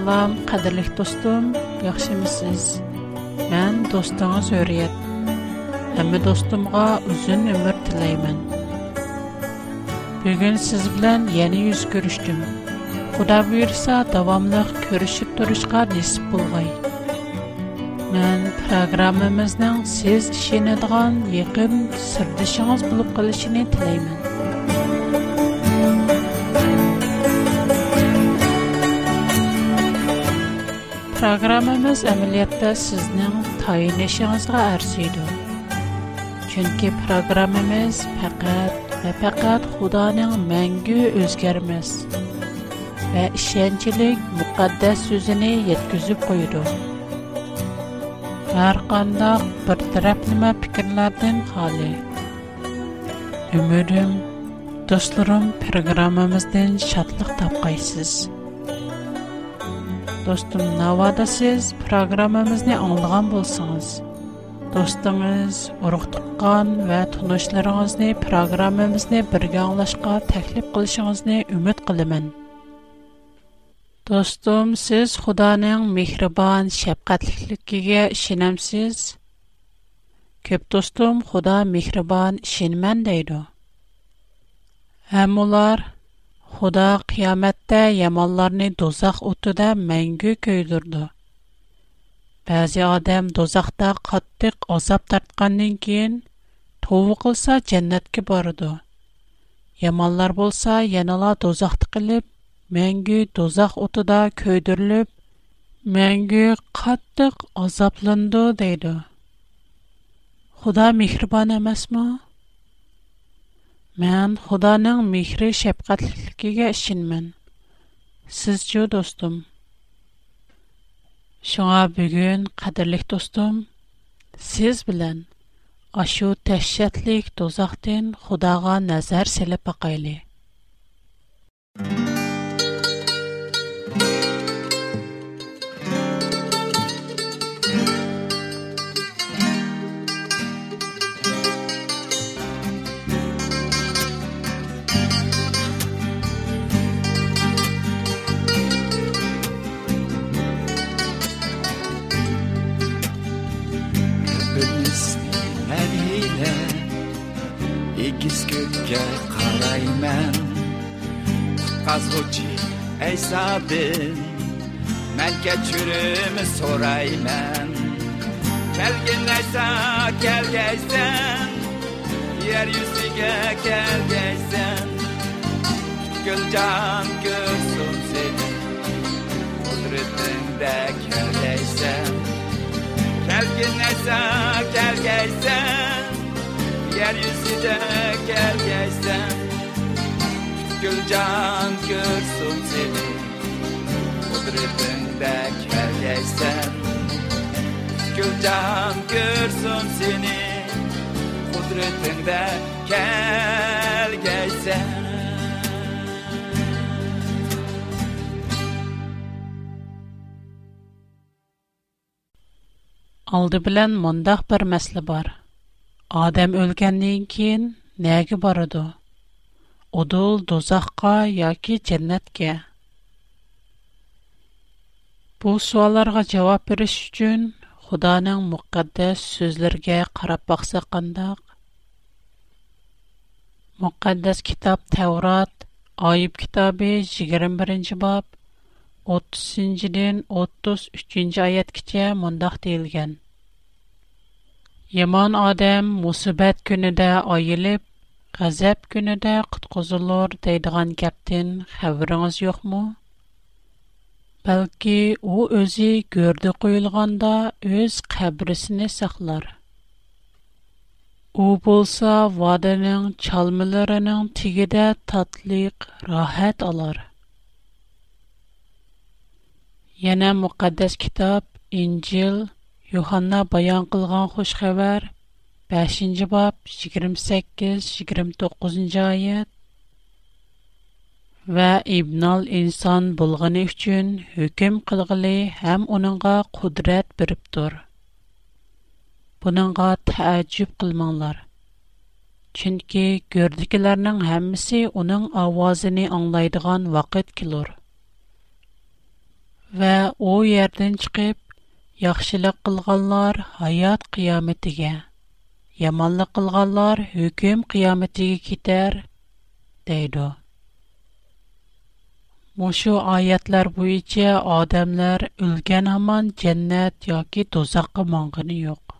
Assalom, qadrli do'stim, yaxshimisiz? Men do'stingiz Hurriyat. Hamma do'stimga uzun umr tilayman. Bugun siz bilan yana yuz ko'rishdim. Xudo buyursa, davomli ko'rishib turishga nasib bo'lg'ay. Men programmamizning siz ishonadigan yaqin sirdishingiz bo'lib qolishini tilayman. Proqramımız əməliyyatda sizin tayinləşinizə arzuydu. Çünki proqramımız faqat və faqat Xudanın məngü özgərməz və işəncilik müqəddəs sözünü yetkizib qoydu. Hər qandaq bir tərəfləmə fikirlərdən xali. Ümidim, dostlarım proqramımızdan şadlıq do'stim navoda siz programmamizni anglagan bo'lsangiz do'stingiz urug' tuqqan va tanishlaringizni programmamizni birga anglashga taklif qilishingizni umid qilaman do'stim siz xudoning mehribon shafqatlikiga ishonamsiz ko'p do'stim xudo mehribon ishonman deydi ham ular Xudo qiyomatda yomonlarni do'zax o'tida mangu kuydirdi. Ba'zi odam do'zaxda qattiq azob tortgandan keyin tovba qilsa jannatga boradi. Yomonlar bo'lsa yanala do'zaxda qilib, mangu do'zax o'tida kuydirilib, mangu qattiq azoblandi deydi. Xudo mehribon emasmi? Мен Худаның михри шәфкатьлеккегә ишенмен. Сез җо достым. Шуңа бүген кадерлек достым, сез белән ашу тәшәтлек тозактан Худага назар селеп акайлы. hesabım Mən keçirimi sorayman Gəl günləşsə, gəl gəzsən Yer yüzüge gel gəzsən Gülcan görsün seni Kudretinde gel gəzsən Gel günləşsə, gel gəzsən Yer yüzüge gel gəzsən Gülcan görsün seni kalbimde kergeysen Gülcan görsün seni kudretinde gel gelsen Алды bilen мұндақ бір мәсілі бар. Адам өлгәннен кейін нәгі барыды? Одыл дозаққа яки кі Bu suallarga cevap beriş üçün Xudaның müqəddəs sözlərə qarab baxsaq qandaq? Müqəddəs kitab Tevrat, Ayıb kitabı 21-ci bab 30-dən 33-cü ayətgəcə mündəq deyilgan. Yomon odam musibat kunida oyilib, g'azab kunida qutqizilur deydigan gapdan xabaringiz yo'qmi? Бәлки, у өзі көрді қойылғанда өз қабрісіне сақлар. У болса, ваданың чалмыларының тегеде татлық, рахат алар. Яна мұқаддас китап, Инжил, Юханна баян қылған хош хабар, 5-бап, 28-29 аят, Ва ибнал инсан болғаны үшчүн хүкім қылғылы хам оныңа кудрэт біріптур. Буныңа таа джип қылманлар. Чынки, көрдикіларның хаммиси оның ауазыни аңлайдыған вақыт килур. Ва оу ерден чыгип, яхшили қылғалар хаят қиямитиге, ямаллы қылғалар хүкім қиямитиге китар, дейдо. Мошу аятлар буйыча адамлар үлген аман дженнет яки тозаққа маңғыны йок.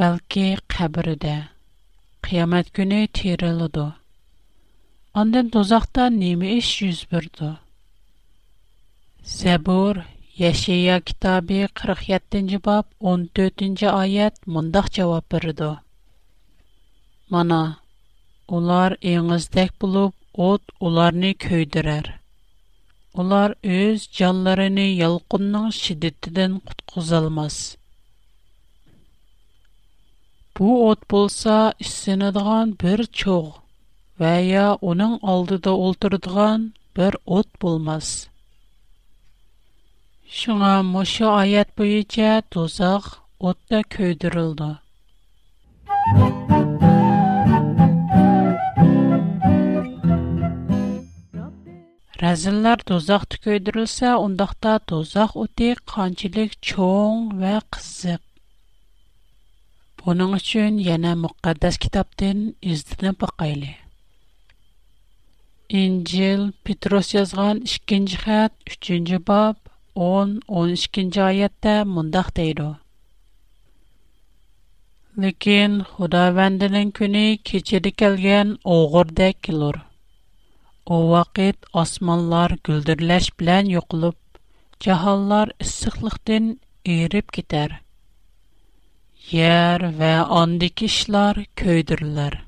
Бәлки қабірді, қиямет күні тирылыду. Андын тозақта неме іш жүз бірді. Зәбур, Яшия китабы 47-нче бап 14-нче аят мондак җавап бирде. Мана, олар эңиздәк булып от оларны көйдірер. Олар өз жанларыны елқынның шедеттіден құтқыз алмас. Бұ от болса, үстен адыған бір чоғ, вәя оның алдыда олтырдыған бір от болмас. Шыңа мұшы аят бұйыча тозақ отта көйдірілді. Razillar dozaq tükəydirilsə, ondaqda dozaq oti qancılıq çoğ və qızıq. Bunun üçün yana müqəddəs kitabdan izdinə baxaylı. İncil Petros yazğan 2-ci xət 3-cü bab 10-12-ci ayətdə mundaq deyir. Lekin Xudavəndinin günü keçidi gələn oğurda kilur. O vaqt osmonlar guldirlash bilan yo'qolib, jahonlar issiqlikdan erib ketar. Yer va ondagi ishlar ko'ydirlar.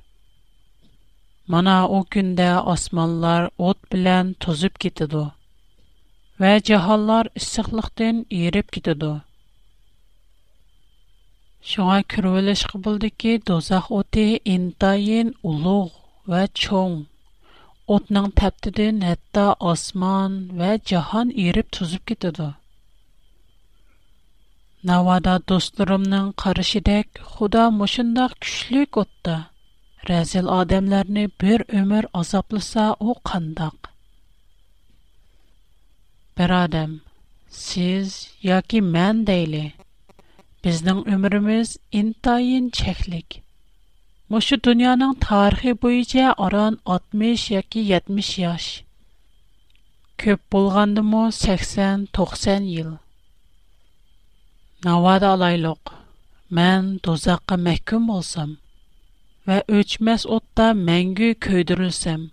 Mana o kunda osmonlar o't bilan tozib ketadi va jahonlar issiqlikdan erib ketadi. Шуңа күрвелеш қыбылды ки, дозах оты интайын ұлуғ вә чоң. Otning taptidan hatto osmon va jahon erib tuzib ketadi. Navoda do'stlarimning qarishidek, Xudo mushundoq kuchlik o'tda razil odamlarni bir umr azoblasa u qandoq? Birodam, siz yoki men deyli. Bizning umrimiz intayin cheklik. Мошу дөньяның тарихи буенча аран 60 яки 70 яш. Көп булганды мо 80-90 ел. Навада алайлык. Мен дозаққа мәхкүм болсам ва өчмәс отта мәңге көйдірілсәм.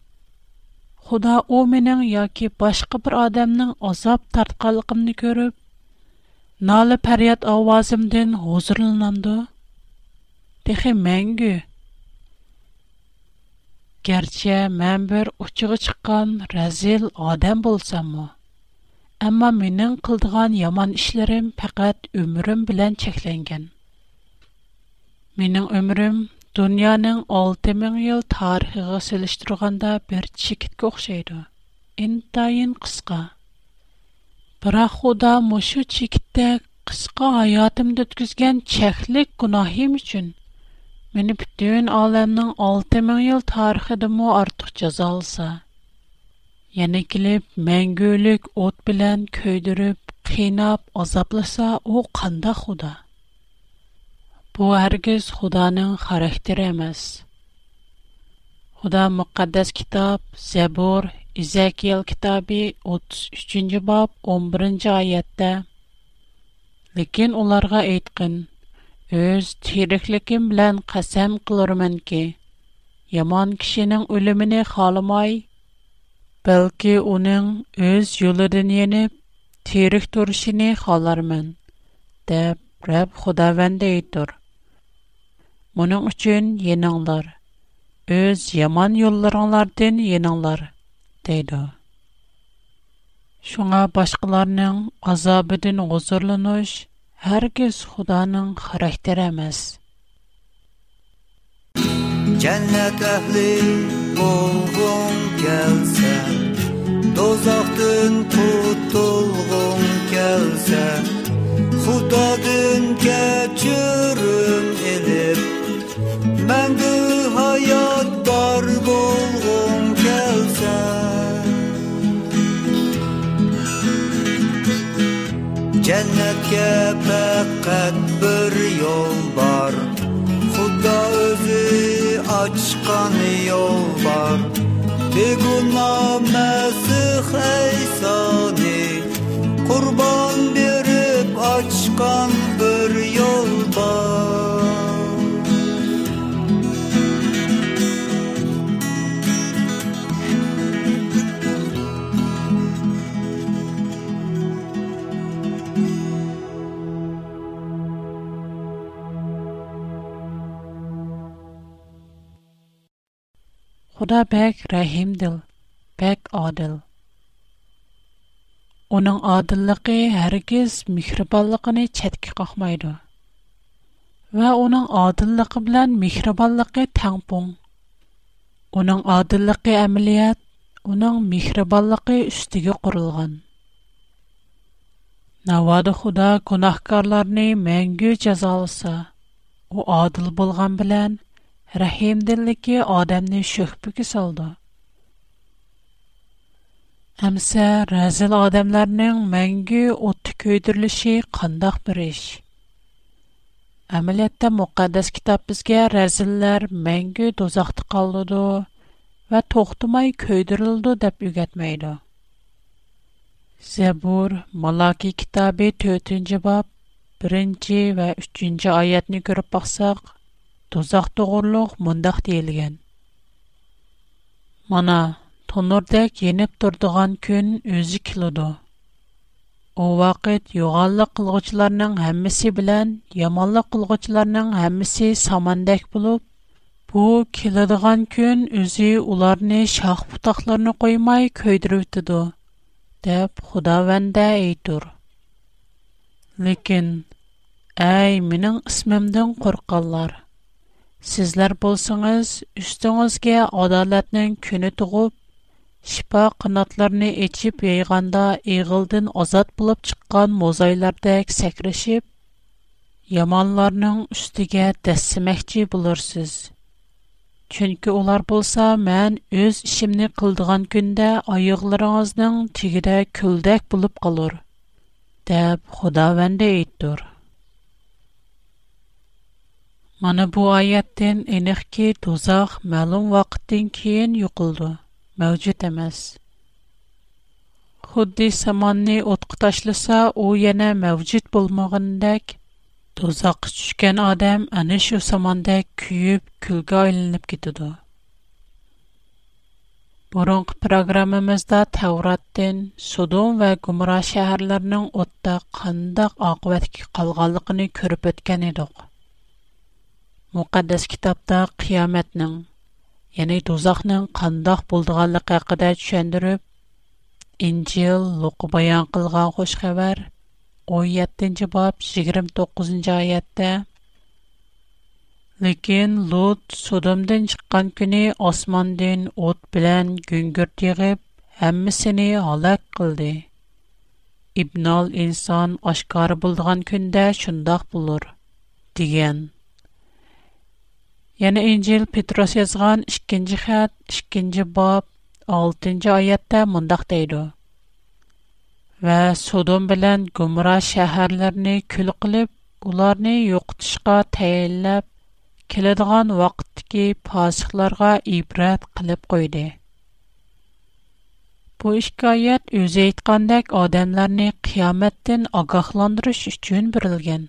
Худа о менің яки башқа бір адамның азап тартқалықымны көріп, налы пәрият ауазымден хозырлынамды. Дехе мәңге Кәрчә мен бер уçıгы чыккан рәзил адам булсаммы? әмма минең кылдыган яман эшлерем фаҡат өмрүм белән чекленгән. Минең өмрүм дөньяның 6 миллион йыл тар һиға салыштырғанда бер чик иткә охшайды. Интайын ҡысҡа. Һара худә мошо чикте ҡысҡа хаятымда үткәргән чахлык meni bütün aləmnin 6 min il tarixidimi artıq cəzalsa, yana kilib məngülük ot bilən köydürüb, qiynab, azablasa o qanda xuda. Bu hərgiz xudanın xarakteri emas. Xuda müqəddəs kitab, Zəbur, İzəkiyel kitabi 33-cü bab 11-ci ayətdə Lekin onlarga aytqın, Өз тирихликим билан қасам қыларыман ки, яман кишінің үліміне халымай, бэлки уның өз юлы дын еніп, тирих туршіне халарыман, деп рэб худавен дейдор. Муның үчін енанлар, өз яман юлы дын енанлар, дейдо. Шуңа башқыларның азабидын ұзурлынуш, Herkes Xudanın xarakteri emas. Cennet ehli olgun gelse, dozaktın kurtulgun gelse, Xudadın keçürüm Ben de hayat bar bolgun gelse. Cennetke fakat bir yol var Xudo özü ochgan yo'l bor begunoma Masih Eysoni qurbon berib ochgan Xudo bək rəhimdil, bək adil. Оның adilliqi hərgiz mihriballiqini çətki qaxmaydı. Və оның adilliqi bilən mihriballiqi təngpun. Оның adilliqi əməliyyət, оның mihriballiqi üstüge qurulğan. Navadı Xuda günahkarlarını məngü cəzalasa, у адил bolğan bilən, rahimdilligi odamni sho'hbiga soldi amsa razil odamlarning mangu o'tni ko'ydirilishi qandoq bir ish amaliyotda muqaddas kitob bizga razillar mangu do'zaxda qoladi va to'xtamay ko'ydirildi deb o'rgatmaydi zabur maloki kitobi to'rtinchi bob birinchi va uchinchi oyatni ko'rib boqsaq тозак тогорлук мондак дийилген. Мана тонорда кенеп турдуган күн өзү килоду. О вакыт югаллык кылгычларынын хаммиси менен яманлык кылгычларынын хаммиси самандак болуп, бу килодуган күн өзү уларны шах бутакларына коймай көйдүрүп өтүдү. деп Худа ванда айтур. Лекин, ай, менің ісмімдің құрқалар. Сізләр болсыңыз, үстіңізге адалятның күні тұғып, шипа қынатларни ечіп яйғанда иғылдын азат бұлып чықған мозайлардак сәкришип, яманларның үстіге дәсімәхчи болырсіз. Чүнкі олар болса, мән үз ішімні қылдыған күнде айығларыңыздың тигіде күлдәк бұлып қалур, дәб худа вәнде иддур. Mana bu oyatdan aniqki, dozoq ma'lum vaqtdan keyin yo'qildi, mavjud emas. Xuddi samonni o'tqa tashlasa, u yana mavjud bo'lmagandek, dozoqqa tushgan odam ana shu samonda kuyib, kulga aylanib ketadi. Burunqi proqramimizda Tavratdan Sodom va Gomorra shaharlarining o'tda qandoq oqibatga qolganligini ko'rib o'tgan edik. Muqaddas kitabda qiyamətnin, yəni dozaqnın qandaq bulduğanlıq haqqında düşündürüb, İncil Luq bayan qılğan xoş xəbər 17-ci bab 29-cu ayədə Lekin Lut Sodomdan çıqqan günü osmandan ot bilan güngürt yığıb hammasini halak qıldı. İbnal insan aşkar bulduğan kündə şundaq bulur. Digen. Yana İncil Petros yazğan 2-ci xətt, 2-ci bab, 6-cı ayədə mündəq deyildi. Və Sodom bilən Gomora şəhərlərini kül qılıb, ularni yo'qotishga tayinlab, keladigan vaqtdagi fosiqlarga ibrat qilib qo'ydi. Bu hikoyat o'zi aytgandek odamlarni qiyomatdan ogohlantirish uchun berilgan.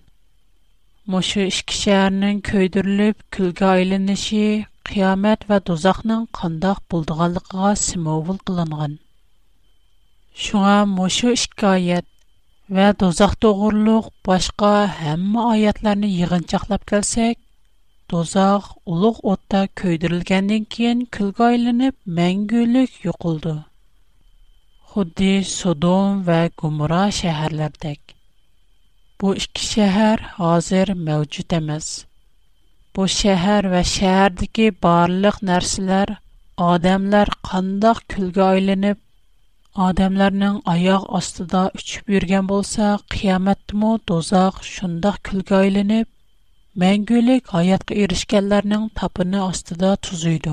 مۇشۇ ئىككى شەھەرنىڭ كۆيدۈرۈلۈپ كۈلگە ئايلىنىشى قىيامەت ۋە دوزاخنىڭ قانداق بولىدىغانلىقىغا سىمۋول قىلىنغان شۇڭا مۇشۇ ئىككى ئايەت ۋە دوزاخ توغرۇلۇق باشقا ھەممە ئايەتلەرنى يىغىنچاقلاپ كەلسەك دوزاخ ئۇلۇغ ئوتتا كۆيدۈرۈلگەندىن كېيىن كۈلگە ئايلىنىپ مەڭگۈلۈك يوقىلىدۇ خۇددى سودوم ۋە گۇمرا شەھەرلەردەك Bu iki şəhər hazır mövcud emas. Bu şəhər və şəhərdəki barlıq nərsələr, adamlar qandaq külgə aylanıb, adamlarning oyoq ostida uchib yurgan bo'lsa, qiyomatdimi dozoq shundoq külgə aylanıb, мәңгүлік hayatqa erishganlarning tapini ostida tuzuydi.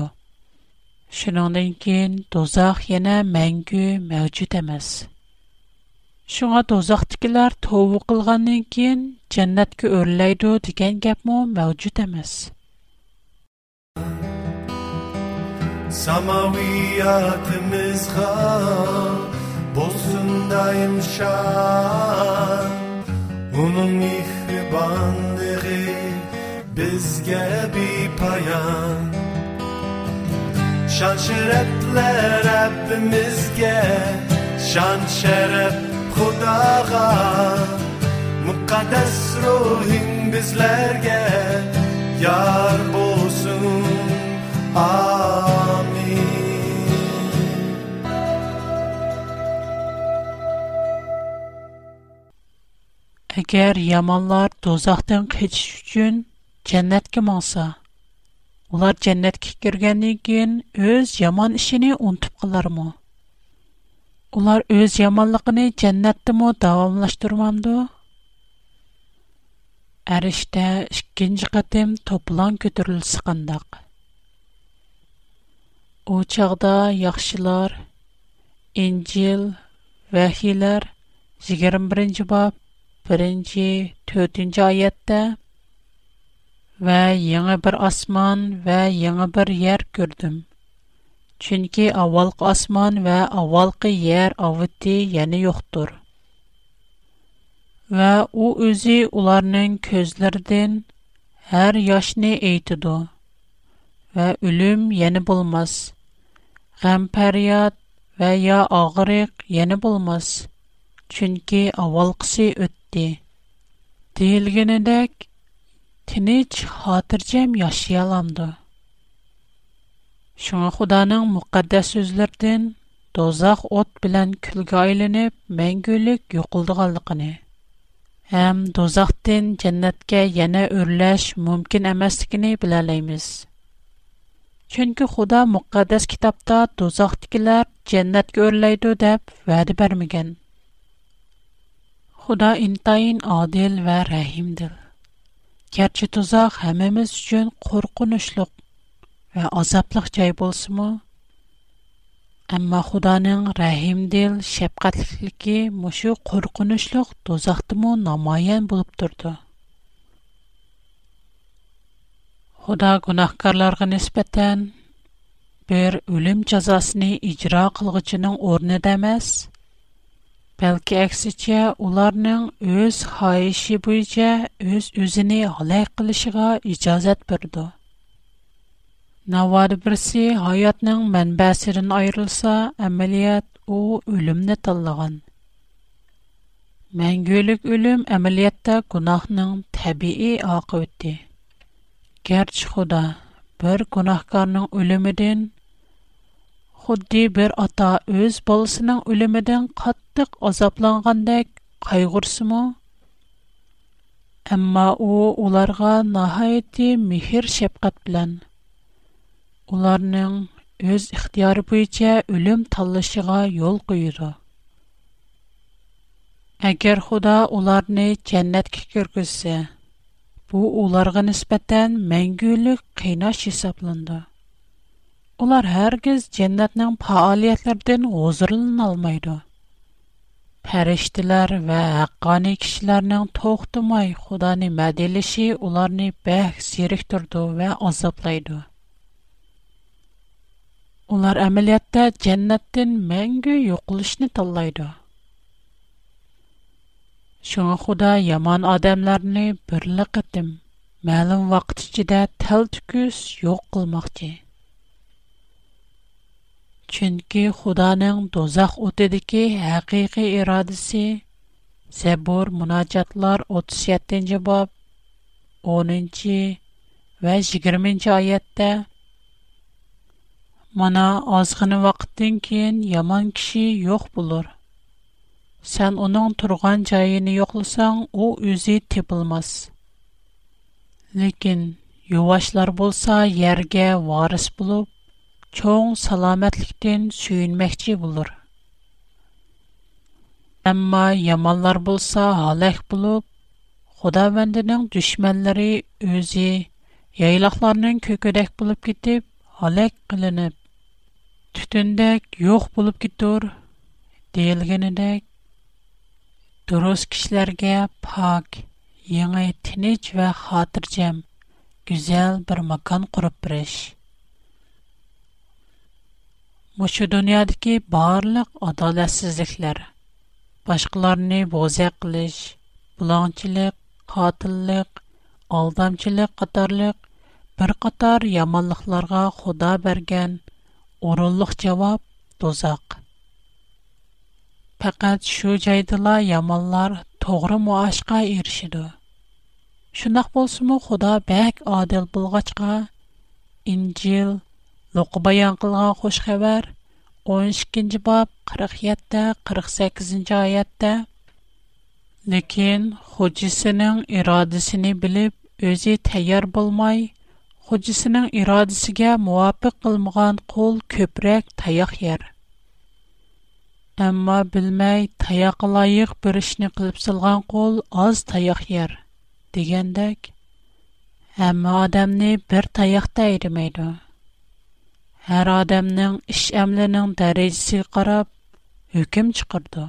Shuningdan keyin dozoq yana мәңгі mavjud emas. Шуңа дозақтыкилар тову қылғаннан кейін жәннәткә өрләйді деген гәпме мәвҗүд эмас. Samaviyatımızga bozdundayım şan Onun mihribanlığı bizge bir payan Şan şerefler hepimizge şan şeref xudoga muqaddas ruhing bizlarga yar bo'lsin amin agar yomonlar do'zaxdan qochish uchun jannatga monsa ular jannatga kirgandan keyin öz yaman işini unutib qilarmi Ular үз яманлыгыны дәннәт демо тавамлаштурмады. Әриштә 2нче қатым топлан көтүрел сыкындак. Учаqda яхшылар, Еңгел вәхилләр 21нчы боб, 1нче 3нче аятта: "Вә яңа бер асман вә яңа Çünki avvalqı asman və avvalqı yer avıtdi, yəni yoxdur. Və o özü onların közlərdən hər yaşını eytidu. Və ölüm yəni bulmaz. Qəmfəryat və ya ağırıq yəni bulmaz. Çünki avvalqısı ötdi. Deyilgənədək, tiniç, hatırcəm yaşayalamdı. Шуңа Худаның муқаддас сүзләрдән дозақ от белән күлгә айланып, мәңгүлек юқылдыганлыгыны һәм дозақтан дәннәткә яна өрләш мөмкин эмаслыгын беләләйбез. Чөнки Худа муқаддас китапта дозақтыкилар дәннәткә өрләйди дип вәгъдә бермәгән. Худа интайын адил ва рәхимдир. Gerçi tuzaq həmimiz üçün qorxunuşluq азаплык чай булсымы амма Худаның рахим дил, шәфкатьлеги мошы куркынычлык төзақты мо намаян булып турды. Худа гынаһкарларга нисбәтен бер өлем язасын иҗра кылгычының орны дәмәс. Пәлки әксича уларның өз хаисше бұйча өз үзенә һәләр кылışıга иҗазәт бирде. Навар берсе хаятның мәнбәсерен айырылса, әмәлият у үлемне тыллыгын. Мәңгелек үлем әмәлияттә гунахның табиӣ ақыбыты. Гәрч Худа бер гунахкарның үлемеден худди бер ата өз балысының үлемеден каттык азапланғандай кайгырсымы? Әмма у уларга нахайти мехир шәпкат белән ularning o'z ixtiyori bo'yicha o'lim tanlashiga yo'l qo'yadi agar xudo ularni jannatga kirgizsa bu ularga nisbatan mangulik qiynash hisoblandi ular hargiz jannatning faoliyatlaridan g'o'zirlanolmaydi Pərişdilər və haqqani kişilərin toxtumay Xudanı mədəlishi onları bəh zirikdirdi və azablaydı. Ular əməliyyatda cənnətdən məngü yoxuluşni tanlaydı. Şuna Xuda yaman adamlarni birli qitim, ma'lum vaqt ichida tal tüküs yo'q qilmoqchi. Chunki Xudaning dozax o'tidagi haqiqiy irodasi Zebur Munojatlar 37-bob 10 va 20 oyatda منا از خن وقت яман киши یمان کی یخ بلور. سن اونان ترگان جایی نیخلسان او ازی تبل مس. لکن یواشلر بوسا یرگه وارس بلو چون سلامت لکن سین مختی بلور. اما یمانلر بوسا هلخ بلو خدا وندنن دشمنلری ازی tütün dək yox bulub ki, dur, deyil gənə dək, duruz ва pak, yəni və xatır cəm, bir барлык qorub bəriş. Muşu dünyadır ki, bağırlıq adaləsizliklər, başqalarını bozəqliş, қатар qatılıq, худа qatarlıq, bir Орынлық жауап – дозақ. Пәкәт шу жайдыла ямалар тоғры муашқа ершіду. Шынақ болсыму худа бәк адел болғачқа, инжил, лұқы баян қылған қош қабар, 13-кінжі бап 47-та, 48-інжі айатта. Лекен худжисының ирадысыны біліп, өзі тәйер болмай, Хәҗи сенең ирадәсәге мөваффик кылмаган кул көпрек таях яр. Әмма белмәй таяклаык биричне кылыпсылган кул аз таях яр дигәндәк, һәмме адамны бер таяхта йөрмей дә. һәр адамның эш әмленең тәреҗәсе карап hükм чыкды.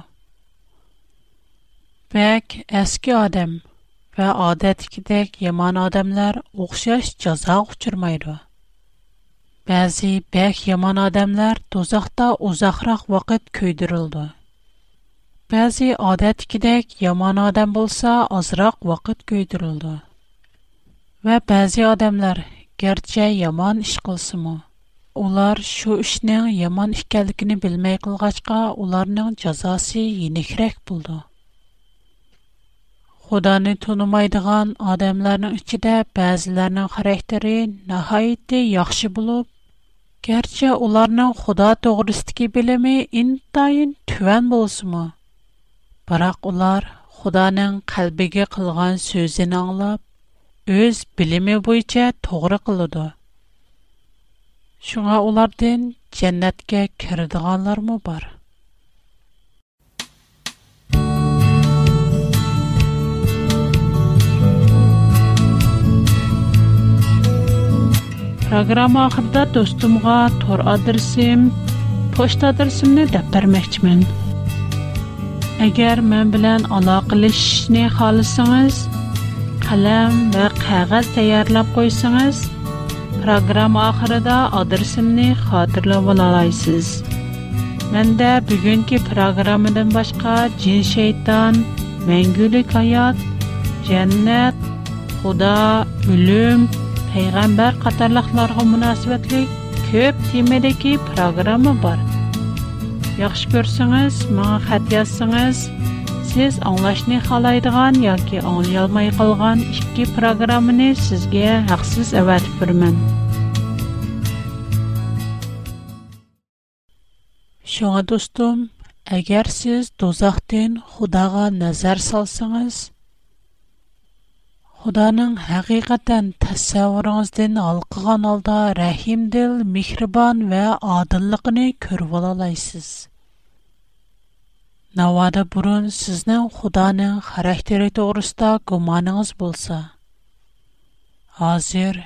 Бәк әскә адам ۋە ئادەتتىكىدەك يامان ئادەملەر ئوخشاش جازاغا ئۇچرىمايدۇ. بەزى بەك يامان ئادەملەر دوزاختا ئۇزاقراق ۋاقىت كۆيدۈرۈلىدۇ. بەزى ئادەتتىكىدەك يامان ئادەم بولسا ئازراق ۋاقىت كۆيدۈرۈلىدۇ. ۋە بەزى ئادەملەر گەرچە يامان ئىش قىلسىمۇ ular shu ishning yomon ekanligini bilmay qilg'achqa ularning jazosi yenikrek bo'ldi Xudoni tanımaydigan odamlarning ichida ba'zilarning xarakteri nihoyatda yaxshi bo'lib, garchi ularning Xudo to'g'risidagi bilimi intayin tuvan bo'lsa-mu, biroq ular Xudoning qalbiga qilgan so'zini anglab, o'z bilimi bo'yicha to'g'ri qiladi. Shunga ulardan jannatga kiradiganlar mu bor? Программа ахырда достумга тор адресим, почта адресимне деп бермекчимин. Эгер мен билан алакылышны халысыңыз, калам ва кагаз даярлап койсоңуз, программа ахырда адресимни хатırlап алалайсыз. Менде бүгүнкү программадан башка жин шейтан, мәңгүлүк аят, дженнет, Худа, үлем, пәйғамбар қатарлықларға мұнасыбетлі көп темедеке программа бар. Яқшы көрсіңіз, маңа қат ясыңыз, сіз аңлашны халайдыған, яке аңлай алмай қалған ішкі программыны сізге әқсіз әвәтіп бірмін. Шоңа достым, әгер сіз дозақтен худаға назар салсыңыз, Худаның хақиқатан тасавырыңызден алқыған алда рәхимділ, михрибан вә адыллықыны көріп алалайсыз. Навады бұрын сізнің Худаның характері тұғырыста гуманыңыз болса. Азер,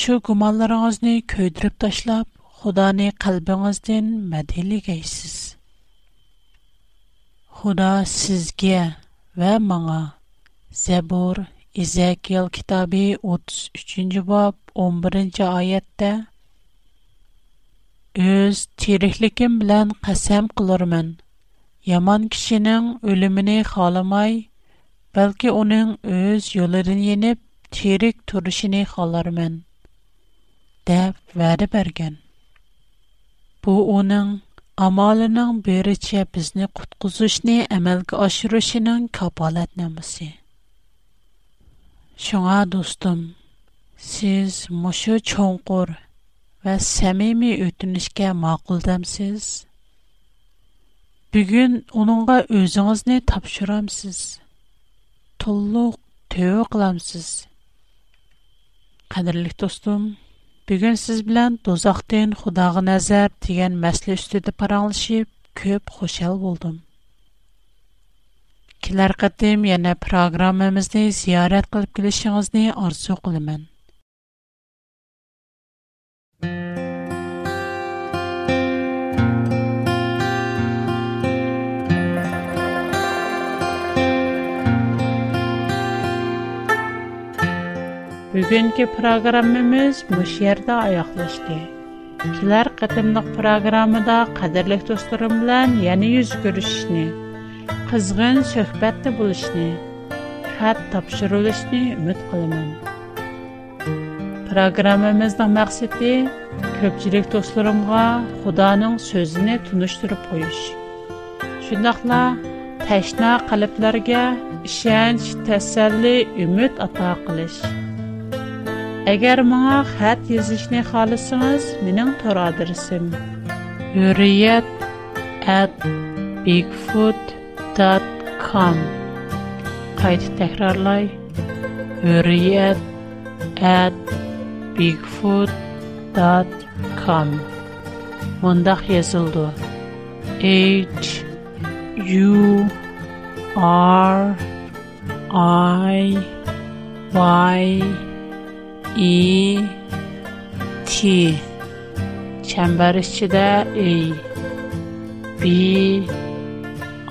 шу гуманларыңызны көйдіріп ташлап, Худаны қалбыңызден мәделі кейсіз. Худа сізге вә маңа, Зәбур, Ezekiel kitabi 33-cü bab 11-ci ayətdə Öz tiriklikim bilən qasam qılırmən. Yaman kişinin ölümünü xalamay, bəlkə onun öz yollarını yenib tirik turuşunu xalarmən. Dəb vədi bərgən. Bu onun amalının biriçə bizni qutquzuşni əməlgə aşırışının kapalat namusi. Шуңа, достум, сіз мушу чонгур ва сәмими өттінішке мақылдам сіз. Бігін унуңа тапшырамсыз. тапшурам сіз. Тулу төу қылам сіз. Қадырлик, достум, бігін сіз білян дозақтын худағы назар диген мәсли үстуді паранышип, көп хошал болдум. Kelar qatim yana programmamizni ziyorat qilib kelishingizni orzu qilaman. Bugungi programmamiz mush yerda oyoqlashdi. Kelar qatimliq programmada qadrli do'stlarim bilan yana yuz ko'rishishni Қызғын шырхбэтті бул ішни, хэт тапшырул ішни үміт қаламам. Програмамызда мақсити көпчилик тосларымга худанын сөзіні туныштырып қойыш. Шындахла ташна қалибларге шанч тасалли үміт атаа қилиш. Агар маға хэт язышни халисыңыз, минин турадырсим. Юрият, әд, dot com Qayt təkrarlay hürriyet at bigfoot.com Mundaq yazıldı. H U R I Y E T çember içinde A B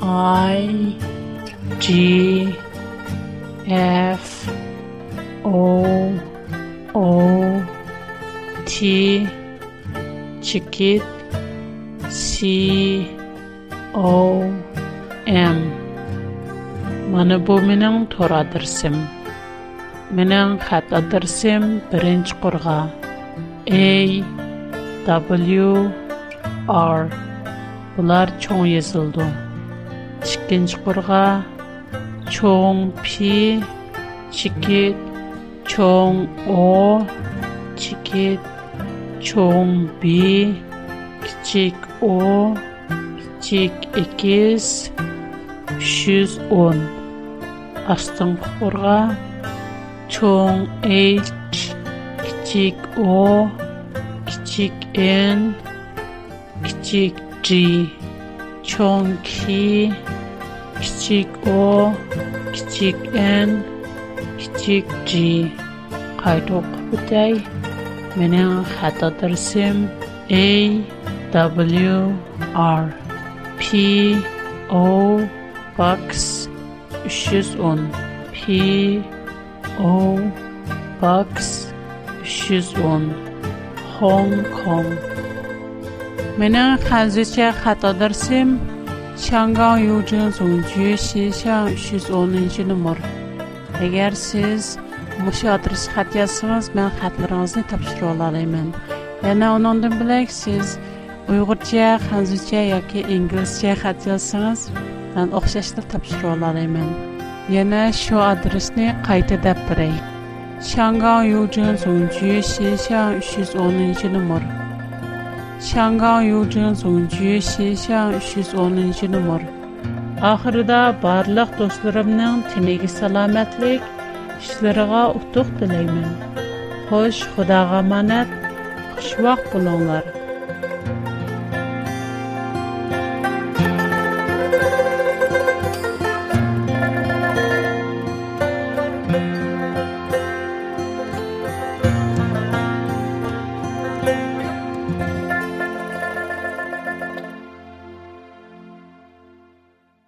I G F O O T Chikit C O M Manabu Minang Tora Dersim Minang Kat Adersim A W R Bular Chong Yezildo Чикенч порға чоң пи чикке чоң о чикет чоң би кичик о чик экез шуз он астың порға чоң э чик о кичик н чик д чион ки кичик о кичик н кичик ч қайта оқып өті менің a w r p o box 310 p o box 310 home com менің қазақша хата shangang yujin zungju shi shang yuz o'ninchi Mo. agar siz bu adres xat yozsangiz men xatlaringizni topshira olaman. yana undan bilak siz uyg'urcha hanzucha yoki inglizcha xat yozsangiz men o'xshashni topshira olaman. yana shu adresni qayta dab biray shangang yujin zungju shi shang yuz o'ninchi Mo. 香港邮政总局西乡110 номер. Ахырда барлык досторымның тинеге саламатлык, ишләргә утык теләймен. Хош, Худага манат, xush vaqt bo'linglar